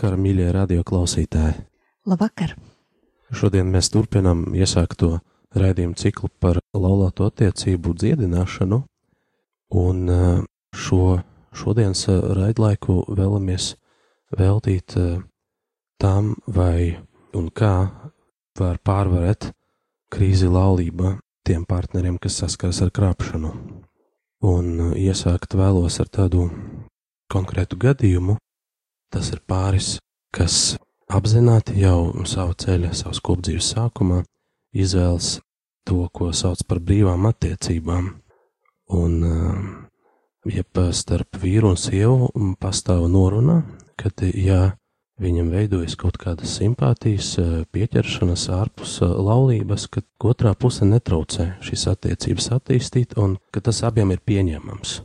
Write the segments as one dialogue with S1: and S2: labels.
S1: Labvakar, mīļie radioklausītāji!
S2: Labvakar!
S1: Šodien mēs turpinām iesākto raidījumu ciklu par laulāto attiecību dziedināšanu, un eh, šo šodienas eh, raidlaiku vēlamies veltīt eh, tam, vai un kā var pārvarēt krīzi laulībā tiem partneriem, kas saskaras ar krāpšanu. Un iesākt vēlos ar tādu konkrētu gadījumu, Tas ir pāris, kas apzināti jau savu ceļu, savas kopdzīves sākumā izvēlas to, ko sauc par brīvām attiecībām. Un, ja starp vīru un sievu pastāv noruna, ka, ja viņam veidojas kaut kādas simpātijas, pieķeršanas ārpus laulības, ka otrā puse netraucē šīs attiecības attīstīt un ka tas abiem ir pieņemams.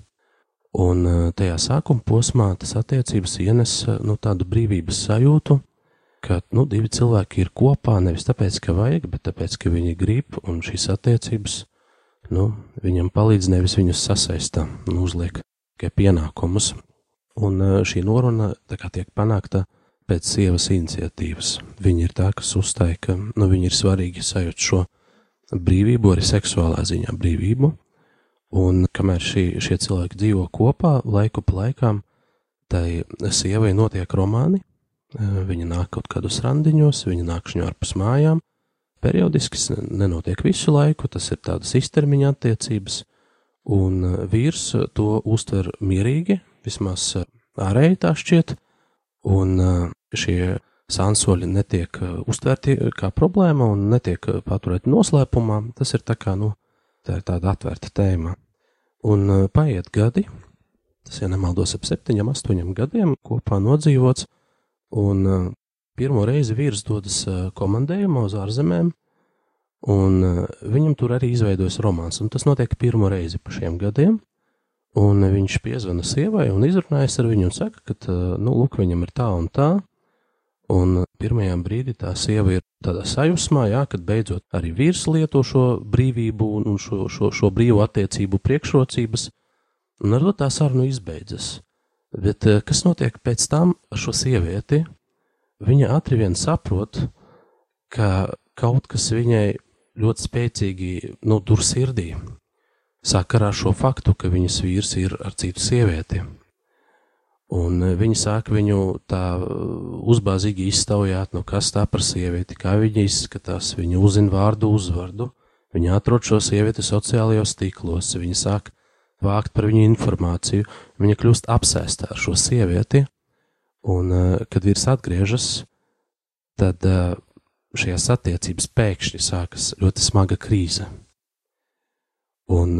S1: Un eh, tajā sākuma posmā tas attiecības ienes eh, nu, tādu brīvības sajūtu, ka nu, divi cilvēki ir kopā nevis tāpēc, ka vajag, bet tāpēc, ka viņi grib, un šīs attiecības nu, viņam palīdz nevis viņus sasaistā, nu, uzliek tikai pienākumus. Un eh, šī noruna tiek panākta pēc sievas iniciatīvas. Viņa ir tā, kas uzstāja, ka nu, viņi ir svarīgi sajūt šo brīvību, arī seksuālā ziņā brīvību, Un kamēr šī, šie cilvēki dzīvo kopā, laiku pa laikām, tai sievai notiek romāni, eh, viņa nāk kaut kādos randiņos, viņa nāk šņu ārpus mājām, periodiski nenotiek visu laiku, tas ir tādas iztermiņa attiecības, un eh, vīrs to uztver mierīgi, vismaz eh, ārēji tā šķiet, un šie sansoļi netiek uztverti kā problēma un netiek paturēti noslēpumā, tas ir tā kā, nu, tā ir tāda atvērta tēma. Un uh, paiet gadi, tas, ja nemaldos, ap septiņiem, astoņiem gadiem kopā nodzīvots, un uh, pirmo reizi vīrs dodas uh, komandējumā uz ārzemēm, un viņam tur arī izveidojas romāns, un tas notiek pirmo reizi pa šiem gadiem, un viņš piezvana sievai un izrunājas ar viņu un saka, ka, nu, lūk, viņam ir tā un tā, Un pirmajā brīdī tā sieva ir tādā sajūsmā, jā, kad beidzot arī vīrs lieto šo brīvību un šo, šo, šo brīvu attiecību priekšrocības, un ar to tā saruna izbeidzas. Bet eh, kas notiek pēc tam ar šo sievieti? Viņa ātri vien saprot, ka kaut kas viņai ļoti spēcīgi nu, dur sirdī sakarā ar šo faktu, ka viņas vīrs ir ar citu sievieti. Un e, viņi sāk viņu tā e, uzbāzīgi iztaujāt, nu kas tā par sievieti, kā viņa izskatās, viņa uzzina vārdu uzvardu, viņa atrod šo sievieti sociālajos tīklos, viņa sāk vākt par viņu informāciju, viņa kļūst apsēstā ar šo sievieti, un e, kad vīrs atgriežas, tad šajās attiecības pēkšņi sākas ļoti smaga krīze. Un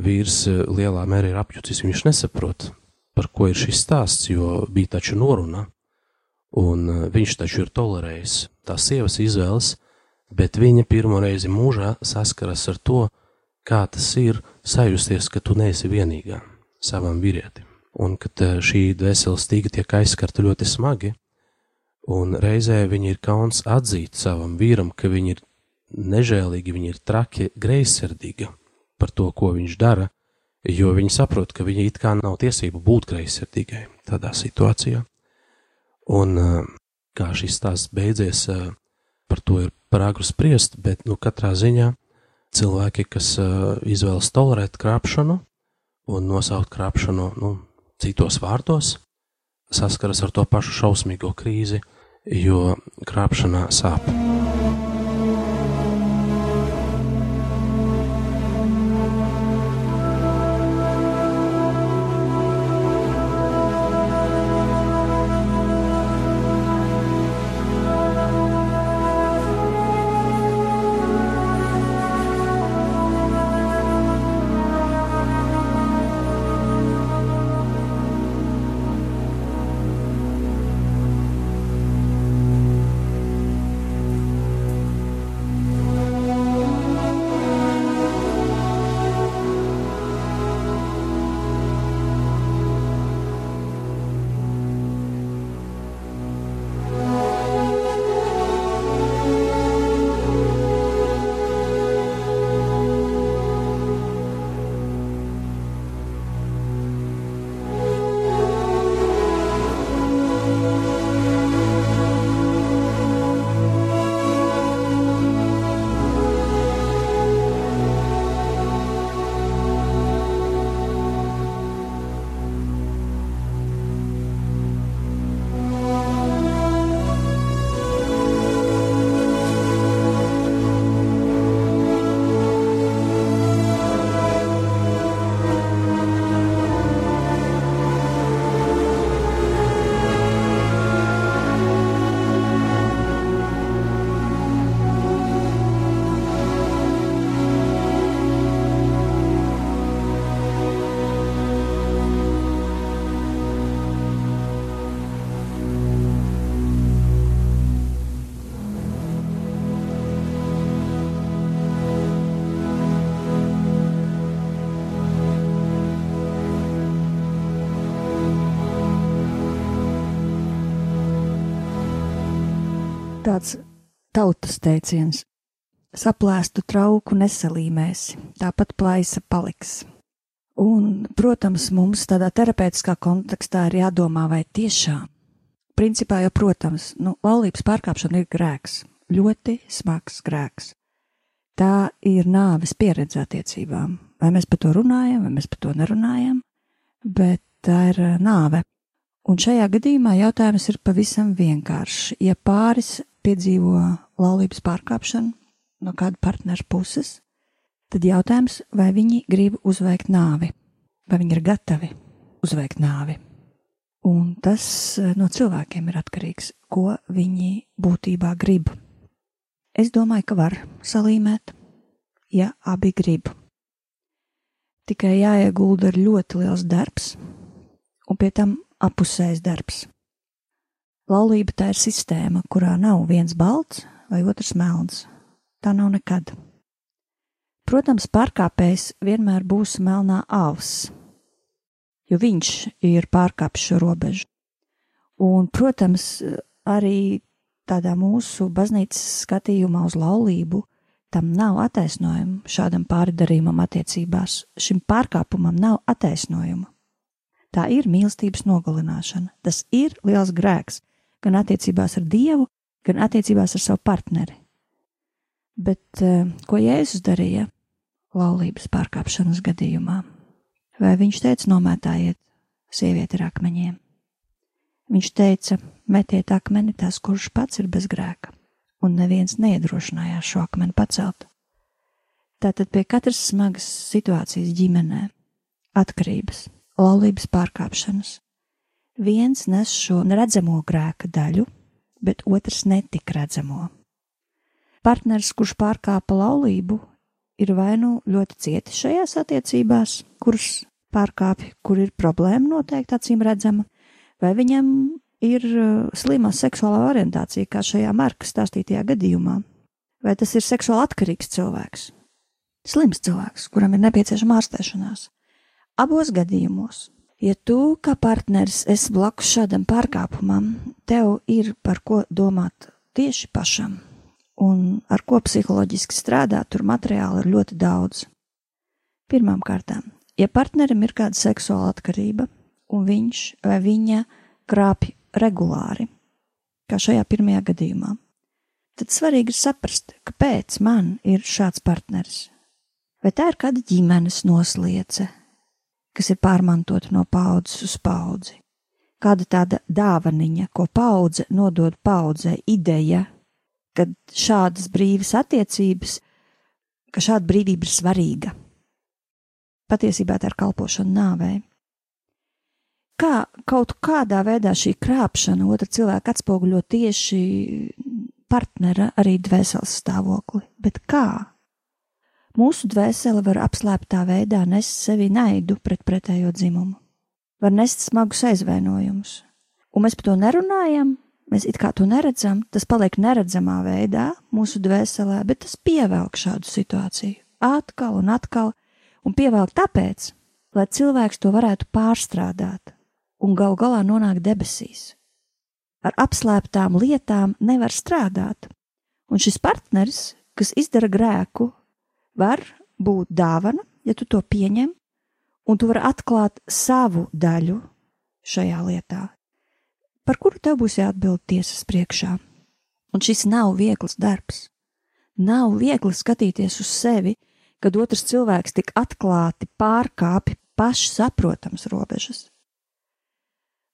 S1: vīrs lielā mērā ir apjucis, viņš nesaprot, par ko ir šis stāsts, jo bija taču noruna, un uh, viņš taču ir tolerējis tās sievas izvēles, bet viņa pirmo reizi mūžā saskaras ar to, kā tas ir sajusties, ka tu neesi vienīgā savam vīrietim, un ka uh, šī dvēseles stīga tiek aizskarta ļoti smagi, un reizē viņa ir kauns atzīt savam vīram, ka viņa ir nežēlīgi, viņa ir traki, greizsirdīga par to, ko viņš dara, jo viņi saprot, ka viņi it kā nav tiesību būt greizsirdīgai tādā situācijā. Un kā šis stāsts beidzies, par to ir agru spriest, bet nu katrā ziņā cilvēki, kas izvēlas tolerēt krāpšanu un nosaukt krāpšanu nu, citos vārdos, saskaras ar to pašu šausmīgo krīzi, jo krāpšanā sāp.
S3: Tāds tautas teiciens: saplēstu trauku nesalīmēsi, tāpat plaisa paliks. Un, protams, mums tādā terapeitiskā kontekstā ir jādomā, vai tiešām, principā jau, protams, nu, laulības pārkāpšana ir grēks, ļoti smags grēks. Tā ir nāves pieredze attiecībām. Vai mēs par to runājam, vai mēs par to nerunājam, bet tā ir nāve. Un šajā gadījumā jautājums ir pavisam vienkāršs. Ja pāris piedzīvo laulības pārkāpšanu no kāda partnera puses, tad jautājums, vai viņi grib uzveikt nāvi, vai viņi ir gatavi uzveikt nāvi. Un tas eh, no cilvēkiem ir atkarīgs, ko viņi būtībā grib. Es domāju, ka var salīmēt, ja abi grib. Tikai jāiegulda ļoti liels darbs, un pie tam apusējs darbs. Laulība tā ir sistēma, kurā nav viens balts vai otrs melns. Tā nav nekad. Protams, pārkāpējs vienmēr būs melnā avs, jo viņš ir pārkāpis šo robežu. Un, protams, arī tādā mūsu baznīcas skatījumā uz laulību tam nav attaisnojumu šādam pārdarījumam attiecībās. Šim pārkāpumam nav attaisnojumu. Tā ir mīlestības nogalināšana. Tas ir liels grēks, gan attiecībās ar Dievu, gan attiecībās ar savu partneri. Bet uh, ko Jēzus darīja laulības pārkāpšanas gadījumā? Vai viņš teica, nomētājiet sievieti ar akmeņiem? Viņš teica, metiet akmeni tas, kurš pats ir bez grēka, un neviens neiedrošinājās šo akmeni pacelt. Tātad pie katras smagas situācijas ģimenē, atkarības, laulības pārkāpšanas, Viens nes šo redzamo grēka daļu, bet otrs netik redzamo. Partners, kurš pārkāpa laulību, ir vai nu ļoti cieti šajās attiecībās, kuras pārkāpj, kur ir problēma noteikti acīm redzama, vai viņam ir uh, slima seksuālā orientācija, kā šajā Marka stāstītajā gadījumā, vai tas ir seksuāli atkarīgs cilvēks, slims cilvēks, kuram ir nepieciešama ārstēšanās. Abos gadījumos Ja tu kā partneris esi blakus šādam pārkāpumam, tev ir par ko domāt tieši pašam, un ar ko psiholoģiski strādāt, tur materiāli ir ļoti daudz. Pirmām kārtām, ja partnerim ir kāda seksuāla atkarība, un viņš vai viņa krāpj regulāri, kā šajā pirmajā gadījumā, tad svarīgi ir saprast, kāpēc man ir šāds partneris. Vai tā ir kāda ģimenes nosliece, kas ir pārmantota no paudzes uz paudzi. Kāda tāda dāvaniņa, ko paudze nodod paudzē, ideja, ka šādas brīvas attiecības, ka šāda brīvība ir svarīga. Patiesībā tā ir kalpošana nāvei. Kā kaut kādā veidā šī krāpšana otra cilvēka atspoguļo tieši partnera arī dvēseles stāvokli, bet kā? Mūsu dvēsele var apslēptā veidā nest sevi naidu pret pretējo dzimumu, var nest smagus aizvainojumus, un mēs par to nerunājam, mēs it kā to neredzam, tas paliek neredzamā veidā mūsu dvēselē, bet tas pievelk šādu situāciju. Atkal un atkal, un pievelk tāpēc, lai cilvēks to varētu pārstrādāt. Un gal galā nonākt debesīs. Ar apslēptām lietām nevar strādāt, un šis partneris, kas izdara grēku, var būt dāvana, ja tu to pieņem, un tu vari atklāt savu daļu šajā lietā, par kuru tev būs jāatbild tiesas priekšā. Un šis nav viegls darbs. Nav viegli skatīties uz sevi, kad otrs cilvēks tik atklāti pārkāpj pašsaprotams robežas.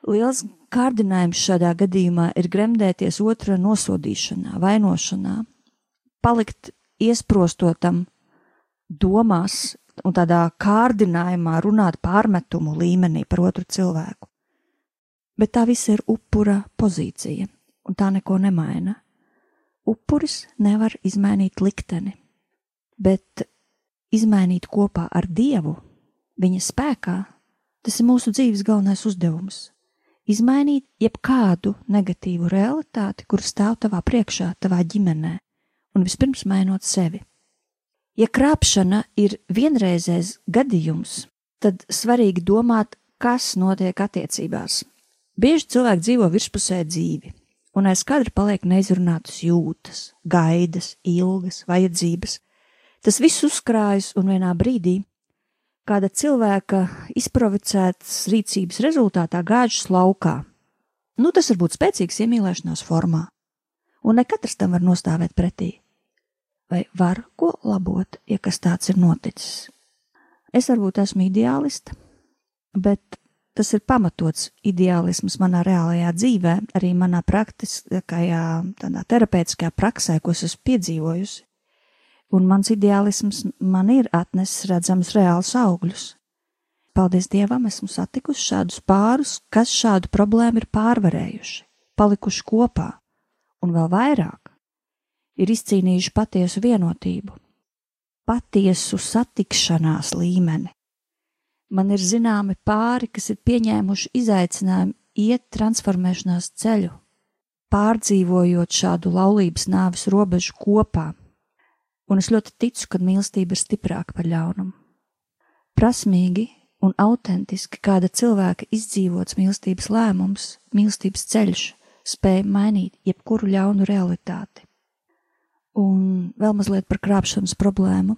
S3: Liels kārdinājums šādā gadījumā ir gremdēties otra nosodīšanā, vainošanā, palikt iesprostotam domās un tādā kārdinājumā runāt pārmetumu līmenī par otru cilvēku. Bet tā viss ir upura pozīcija, un tā neko nemaina. Upuris nevar izmainīt likteni, bet izmainīt kopā ar Dievu, viņa spēkā, tas ir mūsu dzīves galvenais uzdevums. Izmainīt jebkādu negatīvu realitāti, kur stāv tavā priekšā, tavā ģimenē, un vispirms mainot sevi. Ja krāpšana ir vienreizējs gadījums, tad svarīgi domāt, kas notiek attiecībās. Bieži cilvēki dzīvo virspusē dzīvi, un aiz kadra paliek neizrunātas jūtas, gaidas, ilgas, vajadzības. Tas viss uzkrājas un vienā brīdī kāda cilvēka izprovocētas rīcības rezultātā gāžas laukā. Nu, tas var būt spēcīgs iemīlēšanās formā, un ne katrs tam var nostāvēt pretī. Vai var ko labot, ja kas tāds ir noticis? Es varbūt esmu ideālista, bet tas ir pamatots ideālisms manā reālajā dzīvē, arī manā praktiskajā, tādā terapeitiskajā praksē, ko esmu piedzīvojusi. Un mans ideālisms man ir atnesis redzams reāls augļus. Paldies Dievam, esmu satikusi šādus pārus, kas šādu problēmu ir pārvarējuši, palikuši kopā, un vēl vairāk ir izcīnījuši patiesu vienotību, patiesu satikšanās līmeni, Man ir zināmi pāri, kas ir pieņēmuši izaicinājumu iet transformēšanās ceļu, pārdzīvojot šādu laulības nāves robežu kopā, un es ļoti ticu, ka mīlestība ir stiprāka par ļaunumu. Prasmīgi un autentiski kāda cilvēka izdzīvots mīlestības lēmums, mīlestības ceļš spēja mainīt jebkuru ļaunu realitāti. Un vēl mazliet par krāpšanas problēmu.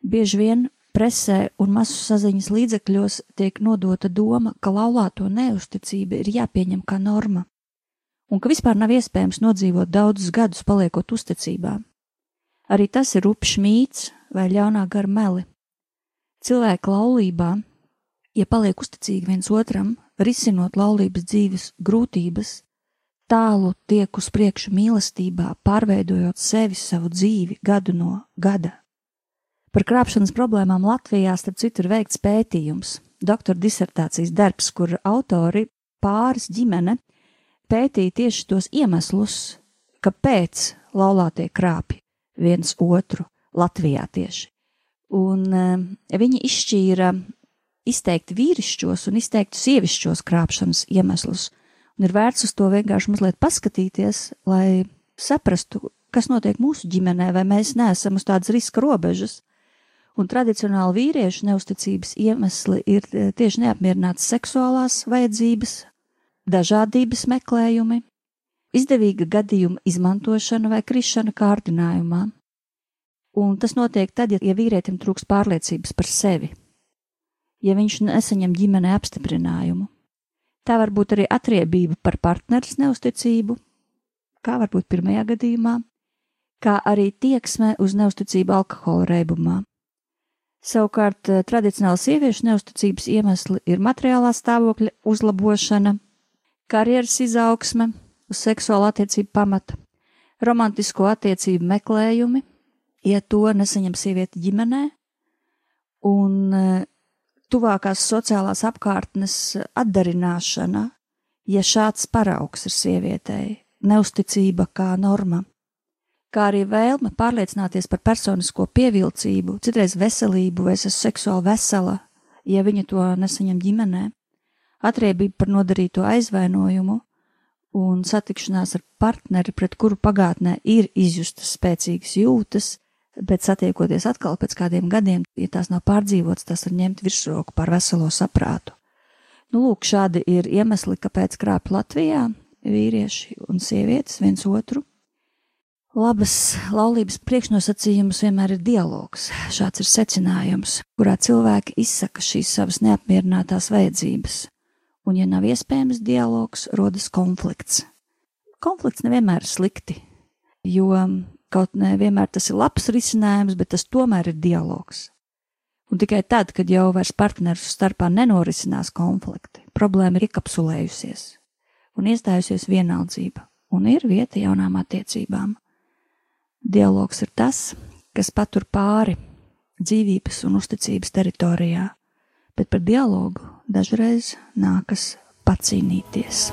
S3: Bieži vien presē un masu saziņas līdzekļos tiek nodota doma, ka laulāto neusticība ir jāpieņem kā norma, un ka vispār nav iespējams nodzīvot daudzus gadus paliekot uzticībā. Arī tas ir upšs mīts vai ļaunā gara meli. Cilvēki laulībā, ja paliek uzticīgi viens otram, risinot laulības dzīves grūtības, tālu tiek uz priekšu mīlestībā, pārveidojot sevi savu dzīvi gadu no gada. Par krāpšanas problēmām Latvijā, starp citu, ir veikts pētījums, doktora disertācijas darbs, kur autori pāris ģimene pētīja tieši tos iemeslus, kāpēc laulātie krāpj viens otru Latvijā tieši. Un e, viņi izšķīra izteikti vīrišķos un izteikti sievišķos krāpšanas iemeslus, un ir vērts uz to vienkārši mazliet paskatīties, lai saprastu, kas notiek mūsu ģimenē, vai mēs neesam uz tādas riska robežas un tradicionāli vīriešu neusticības iemesli ir e, tieši neapmierināts seksuālās vajadzības, dažādības meklējumi, izdevīga gadījuma izmantošana vai krišana kārdinājumā. Un tas notiek tad, ja, vīrietim trūks pārliecības par sevi, ja viņš nesaņem ģimenē apstiprinājumu. Tā var būt arī atriebība par partneres neusticību, kā varbūt pirmajā gadījumā, kā arī tieksme uz neusticību alkohola reibumā. Savukārt eh, tradicionāli sieviešu neusticības iemesli ir materiālā stāvokļa uzlabošana, karjeras izaugsme uz seksuālu attiecību pamata, romantisko attiecību meklējumi, ja to nesaņem sieviete ģimenē, un eh, tuvākās sociālās apkārtnes atdarināšana, ja šāds paraugs ir sievietei, neusticība kā norma. Kā arī vēlme pārliecināties par personisko pievilcību, citreiz veselību, vai es esmu seksuāli vesela, ja viņa to nesaņem ģimenē, atriebība par nodarīto aizvainojumu un satikšanās ar partneri, pret kuru pagātnē ir izjustas spēcīgas jūtas, bet satiekoties atkal pēc kādiem gadiem, ja tās nav pārdzīvotas, tas var ņemt virsroku par veselo saprātu. Nu, lūk, šādi ir iemesli, kāpēc krāp Latvijā vīrieši un sievietes viens otru Labas laulības priekšnosacījums vienmēr ir dialogs. Šāds ir secinājums, kurā cilvēki izsaka šīs savas neapmierinātās vajadzības. Un, ja nav iespējams dialogs, rodas konflikts. Konflikts nevienmēr ir slikti, jo kaut nevienmēr tas ir labs risinājums, bet tas tomēr ir dialogs. Un tikai tad, kad jau vairs partneru starpā nenorisinās konflikti, problēma ir iekapsulējusies un iestājusies vienaldzība, un ir vieta jaunām attiecībām. Dialogs ir tas, kas patur pāri dzīvības un uzticības teritorijā, bet par dialogu dažreiz nākas pacīnīties.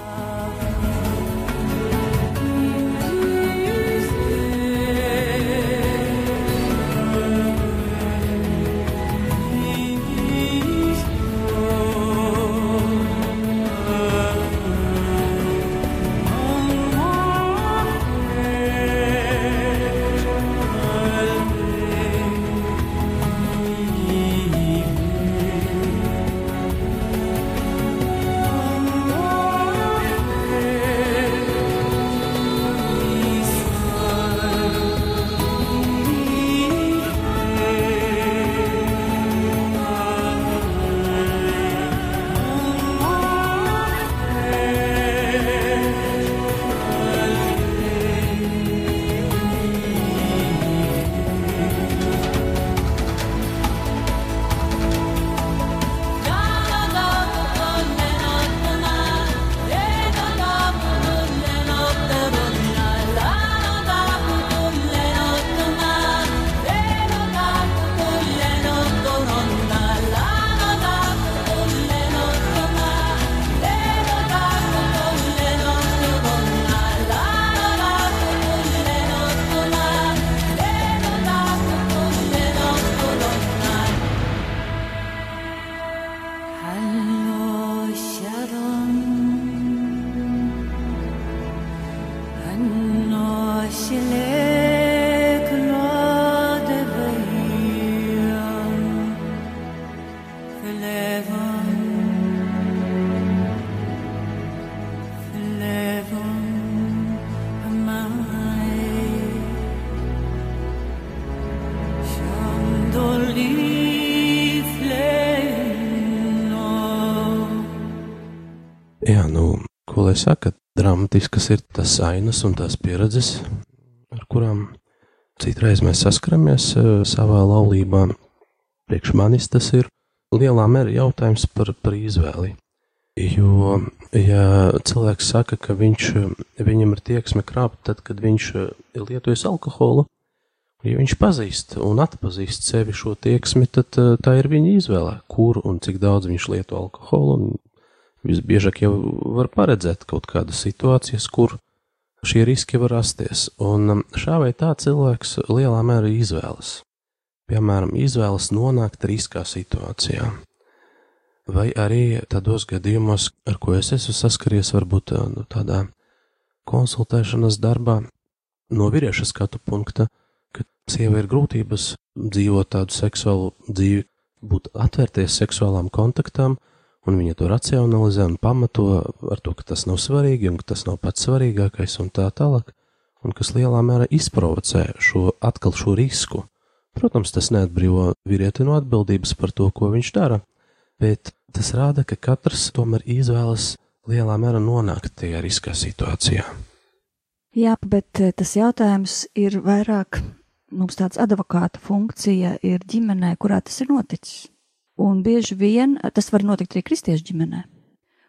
S1: Lai saka, dramatiskas ir tas ainas un tās pieredzes, ar kurām citreiz mēs saskaramies uh, savā laulībā. Priekš manis tas ir lielā mērā jautājums par, par izvēli. Jo, ja cilvēks saka, ka viņš, viņam ir tieksme krāpt, tad, kad viņš ir lietojis alkoholu, ja viņš pazīst un atpazīst sevi šo tieksmi, tad tā ir viņa izvēle, kur un cik daudz viņš lieto alkoholu. Un visbiežāk jau var paredzēt kaut kādas situācijas, kur šie riski var rasties. Un šā vai tā cilvēks lielā mērā izvēlas. Piemēram, izvēlas nonākt riskā situācijā vai arī tādos gadījumos, ar ko es esmu saskaries, varbūt nu, tādā konsultēšanas darbā, no vīrieša skatu punkta, ka sieva ir grūtības dzīvot tādu seksuālu dzīvi, būt atvērties seksuālām kontaktām, un viņa to racionalizē un pamato ar to, ka tas nav svarīgi un ka tas nav pats svarīgākais un tā tālāk, un kas lielā mērā izprovocē šo atkal šo risku. Protams, tas neatbrīvo vīrieti no atbildības par to, ko viņš dara, bet tas rāda, ka katrs tomēr izvēlas lielā mērā nonākt tajā riskā situācijā.
S3: Jā, bet eh, tas jautājums ir vairāk mums tāds advokāta funkcija ir ģimenē, kurā tas ir noticis. Un bieži vien eh, tas var notikt arī kristiešu ģimenē.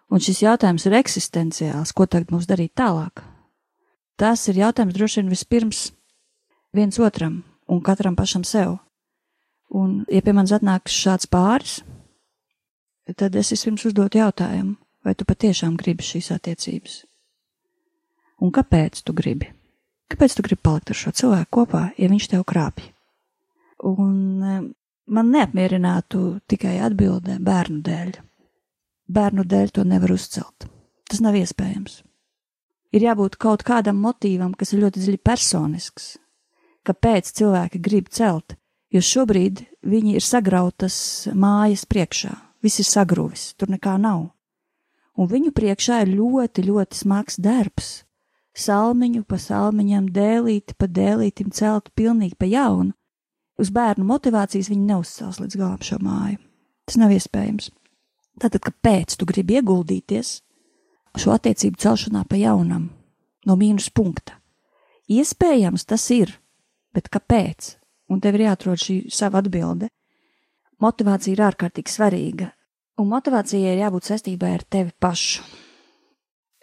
S3: Un šis jautājums ir eksistenciāls, ko tagad mums darīt tālāk. Tas ir jautājums droši vien vispirms viens otram un katram pašam sev. Un, ja pie manis atnāks šāds pāris, tad es vispirms uzdotu jautājumu, vai tu patiešām gribi šīs attiecības? Un kāpēc tu gribi? Kāpēc tu gribi palikt ar šo cilvēku kopā, ja viņš tev krāpj? Un e, man neapmierinātu tikai atbildē bērnu dēļ. Bērnu dēļ to nevar uzcelt. Tas nav iespējams. Ir jābūt kaut kādam motīvam, kas ir ļoti dziļi personisks. Kāpēc cilvēki grib celt? Jo šobrīd viņi ir sagrautas mājas priekšā, viss ir sagrūvis, tur nekā nav. Un viņu priekšā ir ļoti, ļoti smags darbs. Salmiņu pa salmiņam, dēlīti pa dēlītim celtu pilnīgi pa jaunu. Uz bērnu motivācijas viņi neuzcels līdz galam šo māju. Tas nav iespējams. Tātad, kāpēc tu gribi ieguldīties šo attiecību celšanā pa jaunam, no mīnus punkta? Iespējams, tas ir, bet kāpēc? Un tev ir jāatrod šī sava atbilde motivācija ir ārkārtīgi svarīga, un motivācijai ir jābūt saistībai ar tevi pašu.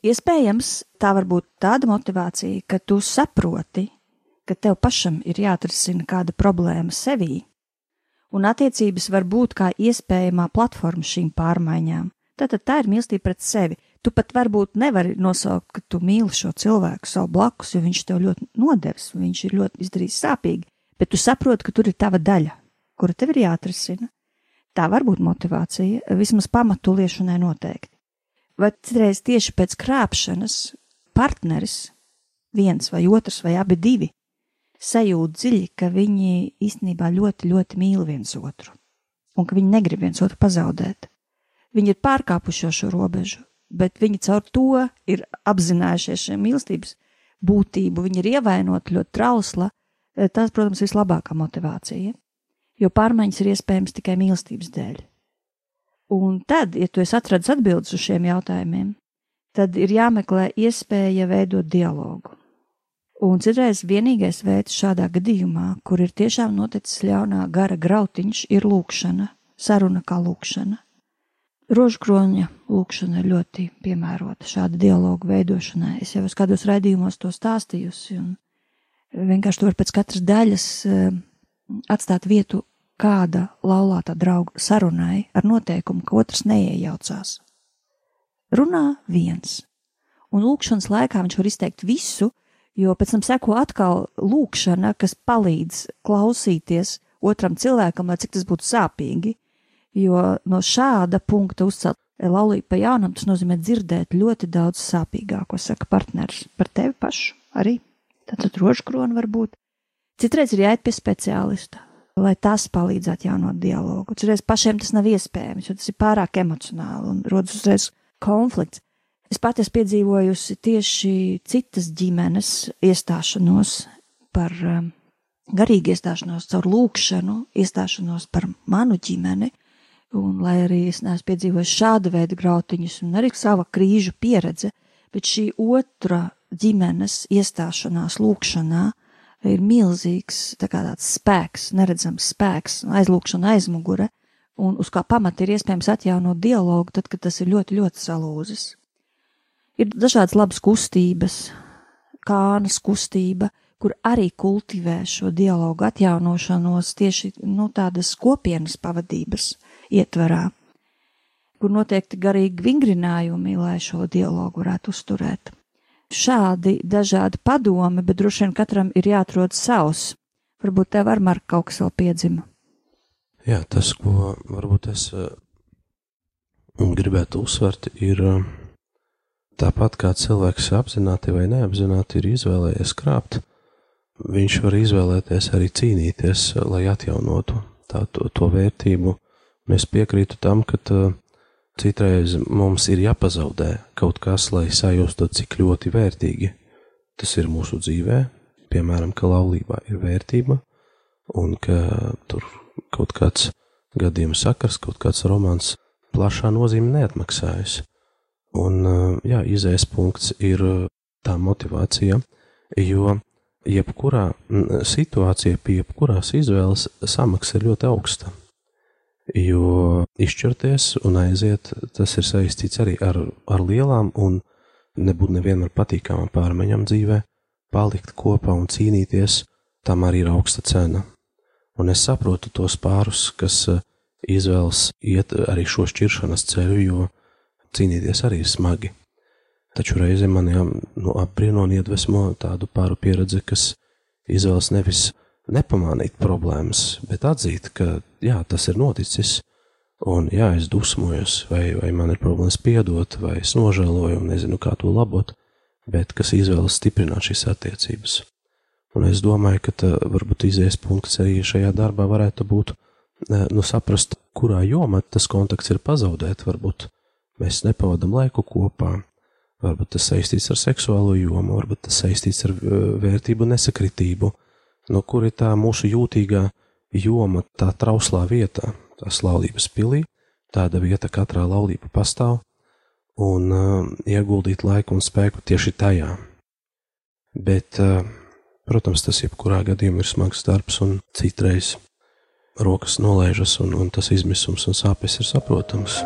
S3: Iespējams, tā var būt tāda motivācija, ka tu saproti, ka tev pašam ir jāatrisina kāda problēma sevī, un attiecības var būt kā iespējamā platforma šīm pārmaiņām. Tātad tā ir mīlestība pret sevi. Tu pat varbūt nevari nosaukt, ka tu mīli šo cilvēku savu blakus, jo viņš tev ļoti nodevis, viņš ir ļoti izdarījis sāpīgi, bet tu saproti, ka tur ir tava daļa, kura tev ir jāatrisina. Tā var būt motivācija, vismaz pamatu liešanai noteikti. Vai citreiz tieši pēc krāpšanas partneris, viens vai otrs vai abi divi, sajūt dziļi, ka viņi īstenībā ļoti, ļoti mīl viens otru un ka viņi negrib viens otru pazaudēt. Viņi ir pārkāpuši šo robežu, bet viņi caur to ir apzinājušies šiem mīlestības būtību, viņi ir ievainoti ļoti trausla. Tas, protams, ir vislabākā motivācija jo pārmaiņas ir iespējams tikai mīlestības dēļ. Un tad, ja tu esi atradis atbildes uz šiem jautājumiem, tad ir jāmeklē iespēja veidot dialogu. Un citreiz vienīgais veids šādā gadījumā, kur ir tiešām noticis ļaunā gara grautiņš, ir lūkšana, saruna kā lūkšana. Rožkroņa lūkšana ir ļoti piemērota šāda dialogu veidošanai. Es jau esmu kādos raidījumos to stāstījusi, un vienkārši tur pēc katras daļas eh, atstāt vietu kāda laulātā drauga sarunai ar noteikumu, ka otrs neiejaucās. Runā viens, un lūkšanas laikā viņš var izteikt visu, jo pēc tam seko atkal lūkšana, kas palīdz klausīties otram cilvēkam, lai cik tas būtu sāpīgi, jo no šāda punkta uzcelt laulību pa jaunam, tas nozīmē dzirdēt ļoti daudz sāpīgāko, saka partneris par tevi pašu arī. Tātad rožkrona var būt Citreiz ir jāiet pie speciālista, lai tas palīdzētu jaunot dialogu. Citreiz pašiem tas nav iespējams, jo tas ir pārāk emocionāli un rodas uzreiz konflikts. Es pati esmu piedzīvojusi tieši citas ģimenes iestāšanos par um, garīgi iestāšanos caur lūkšanu, iestāšanos par manu ģimeni, un lai arī es neesmu piedzīvojis šāda veida grautiņus un arī sava krīžu pieredze, bet šī otra ģimenes iestāšanās lūkšanā ir milzīgs tā tāds spēks, neredzams spēks, aizlūkšana aizmugure, un uz kā pamata ir iespējams atjaunot dialogu, tad, kad tas ir ļoti, ļoti salūzis. Ir dažādas labas kustības, kānas kustība, kur arī kultivē šo dialogu atjaunošanos tieši nu, tādas kopienas pavadības ietverā, kur noteikti garīgi vingrinājumi, lai šo dialogu varētu uzturēt. Šādi dažādi padomi, bet droši vien katram ir jāatrod savs. Varbūt tev ar Marku kaut kas vēl piedzima.
S1: Jā, tas, ko varbūt es uh, gribētu uzsvert, ir uh, tāpat kā cilvēks apzināti vai neapzināti ir izvēlējies krāpt, viņš var izvēlēties arī cīnīties, lai atjaunotu tā, to, to vērtību. Un es piekrītu tam, ka citreiz mums ir jāpazaudē kaut kas, lai sajustu, cik ļoti vērtīgi tas ir mūsu dzīvē. Piemēram, ka laulībā ir vērtība un ka tur kaut kāds gadījums sakars, kaut kāds romāns plašā nozīme neatmaksājas. Un, jā, izējas punkts ir tā motivācija, jo jebkurā situācijā, pie jebkurās izvēles samaksa ir ļoti augsta. Jo izšķirties un aiziet, tas ir saistīts arī ar, ar lielām un nebūt nevienmēr patīkamām pārmaiņām dzīvē, palikt kopā un cīnīties, tam arī ir augsta cena un es saprotu tos pārus, kas eh, izvēlas iet arī šo šķiršanas ceļu, jo cīnīties arī smagi. Taču reizē man jā, nu, apbrīno un iedvesmo tādu pāru pieredzi, kas izvēlas nevis nepamanīt problēmas, bet atzīt, ka jā, tas ir noticis, un jā, es dusmojos, vai, vai man ir problēmas piedot, vai es nožēloju un nezinu, kā to labot, bet kas izvēlas stiprināt šīs attiecības. Un es domāju, ka tā, varbūt izies punkts arī šajā darbā varētu būt nu, saprast, kurā jomā tas kontakts ir pazaudēt. Varbūt mēs nepavadām laiku kopā, varbūt tas saistīts ar seksuālo jomu, varbūt tas saistīts ar vērtību nesakritību. No kur ir tā mūsu jūtīgā joma, tā trauslā vieta, tās laulības pilī, tāda vieta katrā laulība pastāv, un uh, ieguldīt laiku un spēku tieši tajā. Bet uh, Protams, tas jebkurā gadījumā ir smags darbs, un citreiz rokas nolaižas, un, un tas izmisums un sāpes ir saprotams.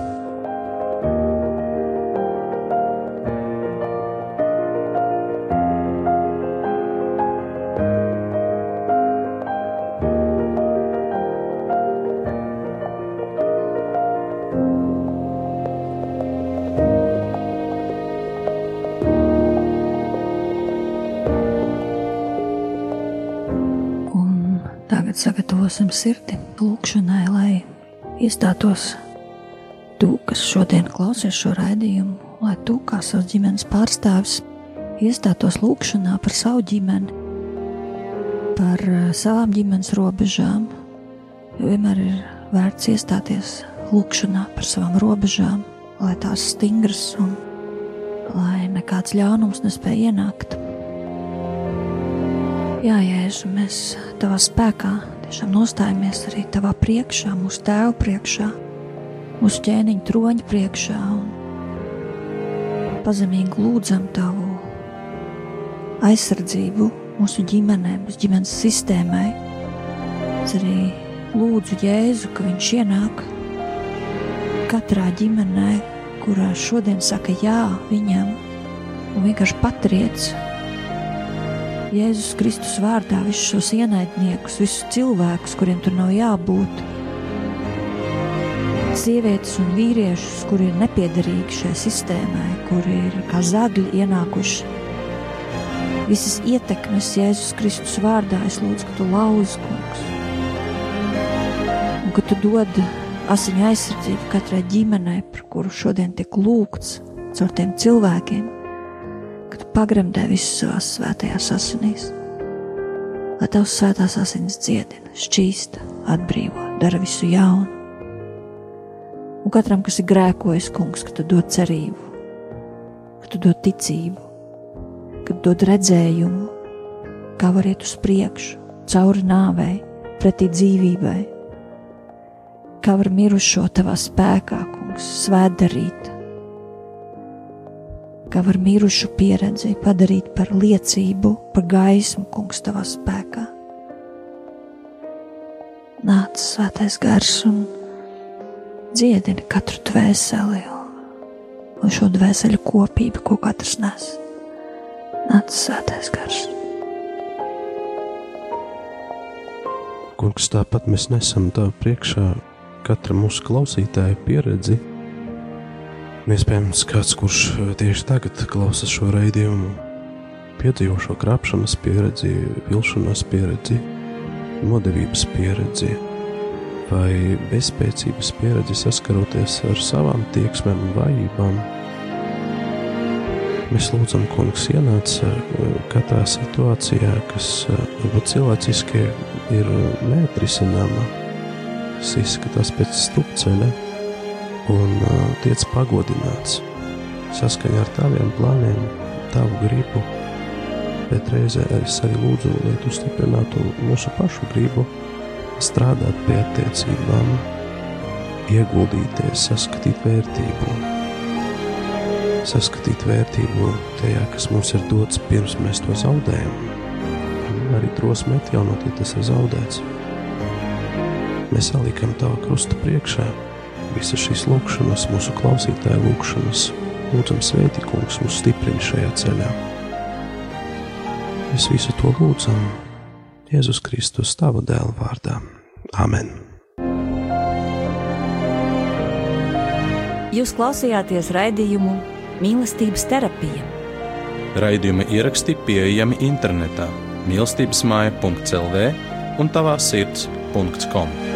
S3: Sagatavosim sirdi lūkšanai, lai iestātos tu, kas šodien klausies šo raidījumu, lai tu, kā savs ģimenes pārstāvis, iestātos lūkšanā par savu ģimeni, par eh, savām ģimenes robežām. Vienmēr ir vērts iestāties lūkšanā par savām robežām, lai tās stingras un lai nekāds ļaunums nespēja ienākt. Jā, Jēzu, mēs tavā spēkā tiešām nostājamies arī tavā priekšā, mūsu tēva priekšā, mūsu ķēniņa troņa priekšā un pazemīgi lūdzam tavu aizsardzību mūsu ģimenēm, mūsu ģimenes sistēmai. Es arī lūdzu Jēzu, ka viņš ienāk katrā ģimenē, kurā šodien saka jā viņam un vienkārši patriec Jēzus Kristus vārdā visus šos ienaidniekus, visus cilvēkus, kuriem tur nav jābūt, sievietes un vīriešus, kuri ir nepiederīgi šai sistēmai, kuri ir kā zagļi ienākuši. Visas ietekmes Jēzus Kristus vārdā es lūdzu, ka tu lauzi, kungs, un ka tu dod asiņu aizsardzību katrai ģimenei, par kuru šodien tiek lūgts caur tiem cilvēkiem pagremdē visus savās svētajās asinīs. Lai tavs svētās asinis dziedina, šķīsta, atbrīvo, dara visu jaunu. Un katram, kas ir grēkojis, kungs, ka tu dod cerību, ka tu dod ticību, ka tu dod redzējumu, kā var iet uz priekšu, cauri nāvei, pretī dzīvībai. Kā var mirušo tavā spēkā, kungs, svētdarīt, kā var mirušu pieredzi padarīt par liecību, par gaismu, kungs, tavā spēkā. Nāc, svētais gars, un dziedini katru dvēseli, un šo dvēseli kopību, ko katrs nes. Nāc, svētais gars.
S1: Kungs, tāpat mēs nesam tā priekšā katra mūsu klausītāja pieredzi. Iespējams, kāds, kurš tieši tagad klausās šo raidījumu, piedzīvo šo krāpšanas pieredzi, vilšanās pieredzi, nodevības pieredzi vai bezspēcības pieredzi saskaroties ar savām tieksmēm un vājībām. Mēs lūdzam, kungs, ienāc katrā situācijā, kas varbūt cilvēciski ir neatrisināma, kas izskatās pēc strupceļa un tiec pagodināts saskaņā ar taviem plāniem, tavu gribu, bet reizē es arī lūdzu, lai tu stiprinātu mūsu pašu gribu strādāt pie attiecībām, ieguldīties, saskatīt vērtību saskatīt vērtību tajā, kas mums ir dots pirms mēs to zaudējam. Arī drosme atjaunot, ja tas ir zaudēts. Mēs salikam tā krusta priekšā visas šīs lūkšanas, mūsu klausītāju lūkšanas. Lūdzam, svētī kungs, mūs stiprini šajā ceļā. Mēs visu to lūdzam Jēzus Kristus tava dēla vārdā. Amen!
S2: Jūs klausījāties raidījumu Mīlestības terapija.
S4: Raidījuma ieraksti pieejami internetā mīlestības māja.clv un tavā sirds.com.